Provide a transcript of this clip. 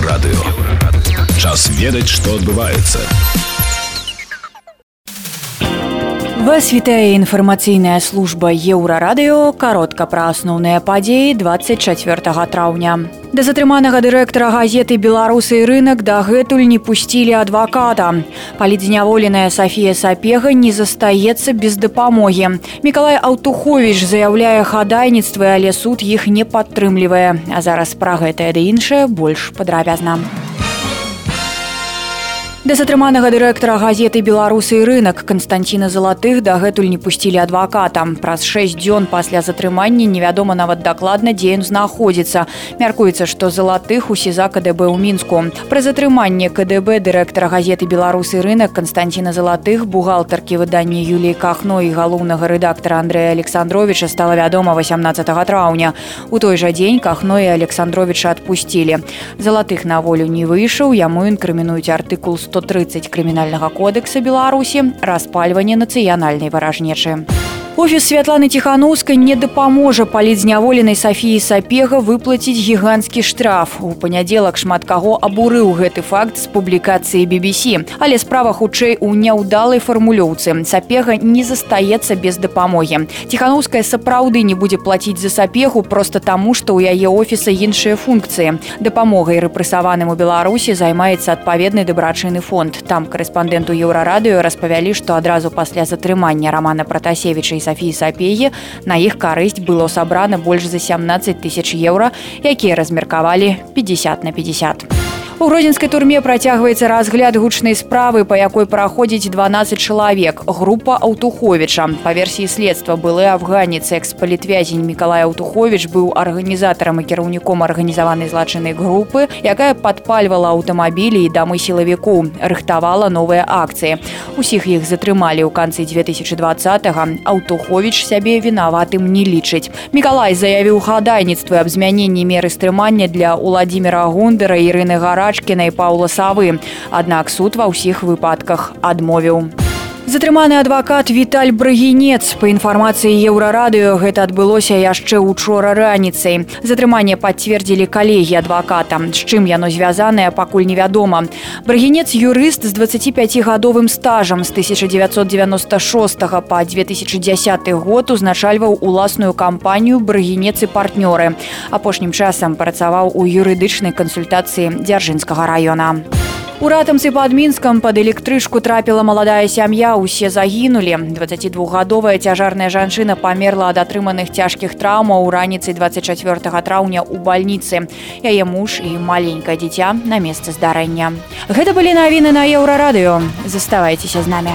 еўрарадыё час ведаць што адбываецца вас вітае інфармацыйная служба еўрарадыё каротка пра асноўныя падзеі 24 траўня. Да затрыманага дырэктара газеты беларусы і рынок дагэтуль не пусцілі адваката. Палідзняволеная Сафія сапега не застаецца без дапамогі. Мікалай аўтухович заяўляе хадайніцтвы але суд іх не падтрымлівае. А зараз пра гэтае ды іншае больш падрабязна Да затрыманага дырэктара газеты беларусы і рынок Канстанціна залатых дагэтуль не пусцілі адваката. Праз 6 дзён пасля затрымання невядома нават дакладна дзе ён знаходзіцца. Мяркуецца, што залатых у сеза КДБ ў мінску. Пры затрыманне КДБ дырэктара газеты беларусы рынок Канстанціна залатых бухгалтаркі выдання Юліі Кахно і галоўнага рэдактара Андрэя Александровича стала вядома 18 траўня. У той жа дзень Кахно і Александровича адпусцілі. Залатых на волю не выйшаў, яму інкрымінуюць артыкул 100 130 крымінальнага кодэкса беларусі распальванне нацыянальнай варажнечы. Офіс святланы ціханаўскай не дапаможа палідзняволенай Сафіі сапега выплаціць гіганцкі штраф. У панядзелак шмат каго абурыў гэты факт з публікацыі BBC. Але справа хутчэй у няўдалай фармулёўцы. Сапега не застаецца без дапамогі. Ціханаўская сапраўды не будзе плаціць за сапегу проста таму, што ў яе офіса іншыя функцыі. Дапамогай рэпрэсаваным у Беларусі займаецца адпаведны дабрачыны фонд. Там карэспандэнту еўрарадыё распавялі, што адразу пасля затрымання рамана пратасевіча і Сафіі сапегі на іх карысць было сабрана больш за 17 тысяч еўра, якія размеркавалі 50 на 50. У гродзенскай турме працягваецца разгляд гучнай справы, па якой праходзіць 12 чалавек. Група Аўтуховіча. Па версіі следства былы афганец экс-палітвязень Миколай Аўтухович быў арганізатарам і кіраўніком арганізаванай злачыннай групы, якая падпальвала аўтамабілі і дамы сілавіку, рыхтавала новыя акцыі. Усіх іх затрымалі ў канцы 2020 Аўтухович сябе вінаватым не лічыць. Миколай заявіў хадайніцтвы аб змяненні меры стрымання для Уладзіміра Гундера Ірыны Гара Рачкіна і Паўла Савы. Аднак суд ва ўсіх выпадках адмовіў. Затрыманы адвакат Віталь Брагінец. Па інфармацыі еўрарадыё гэта адбылося яшчэ учора раніцай. Затрыманне пацвердзілі калегі адваката. З чым яно звязанае, пакуль невядома. Брагінец юрыст з 25гадовым стажам з 1996 па 2010 год узначальваў уласную кампанію брагінец і партнёры. Апошнім часам працаваў у юрыдычнай кансультацыі дзяржынскага раёна. У ратамцы пад мінскам пад электрычку трапіла маладая сям'я усе загінулі. 22гадовая цяжарная жанчына памерла ад атрыманых цяжкіх траўмаў у раніцай 24 траўня ў бальніцы. Яе муж і маленькае дзіця на месцы здарэння. Гэта былі навіны на еўрарадыё. Заставайцеся з намі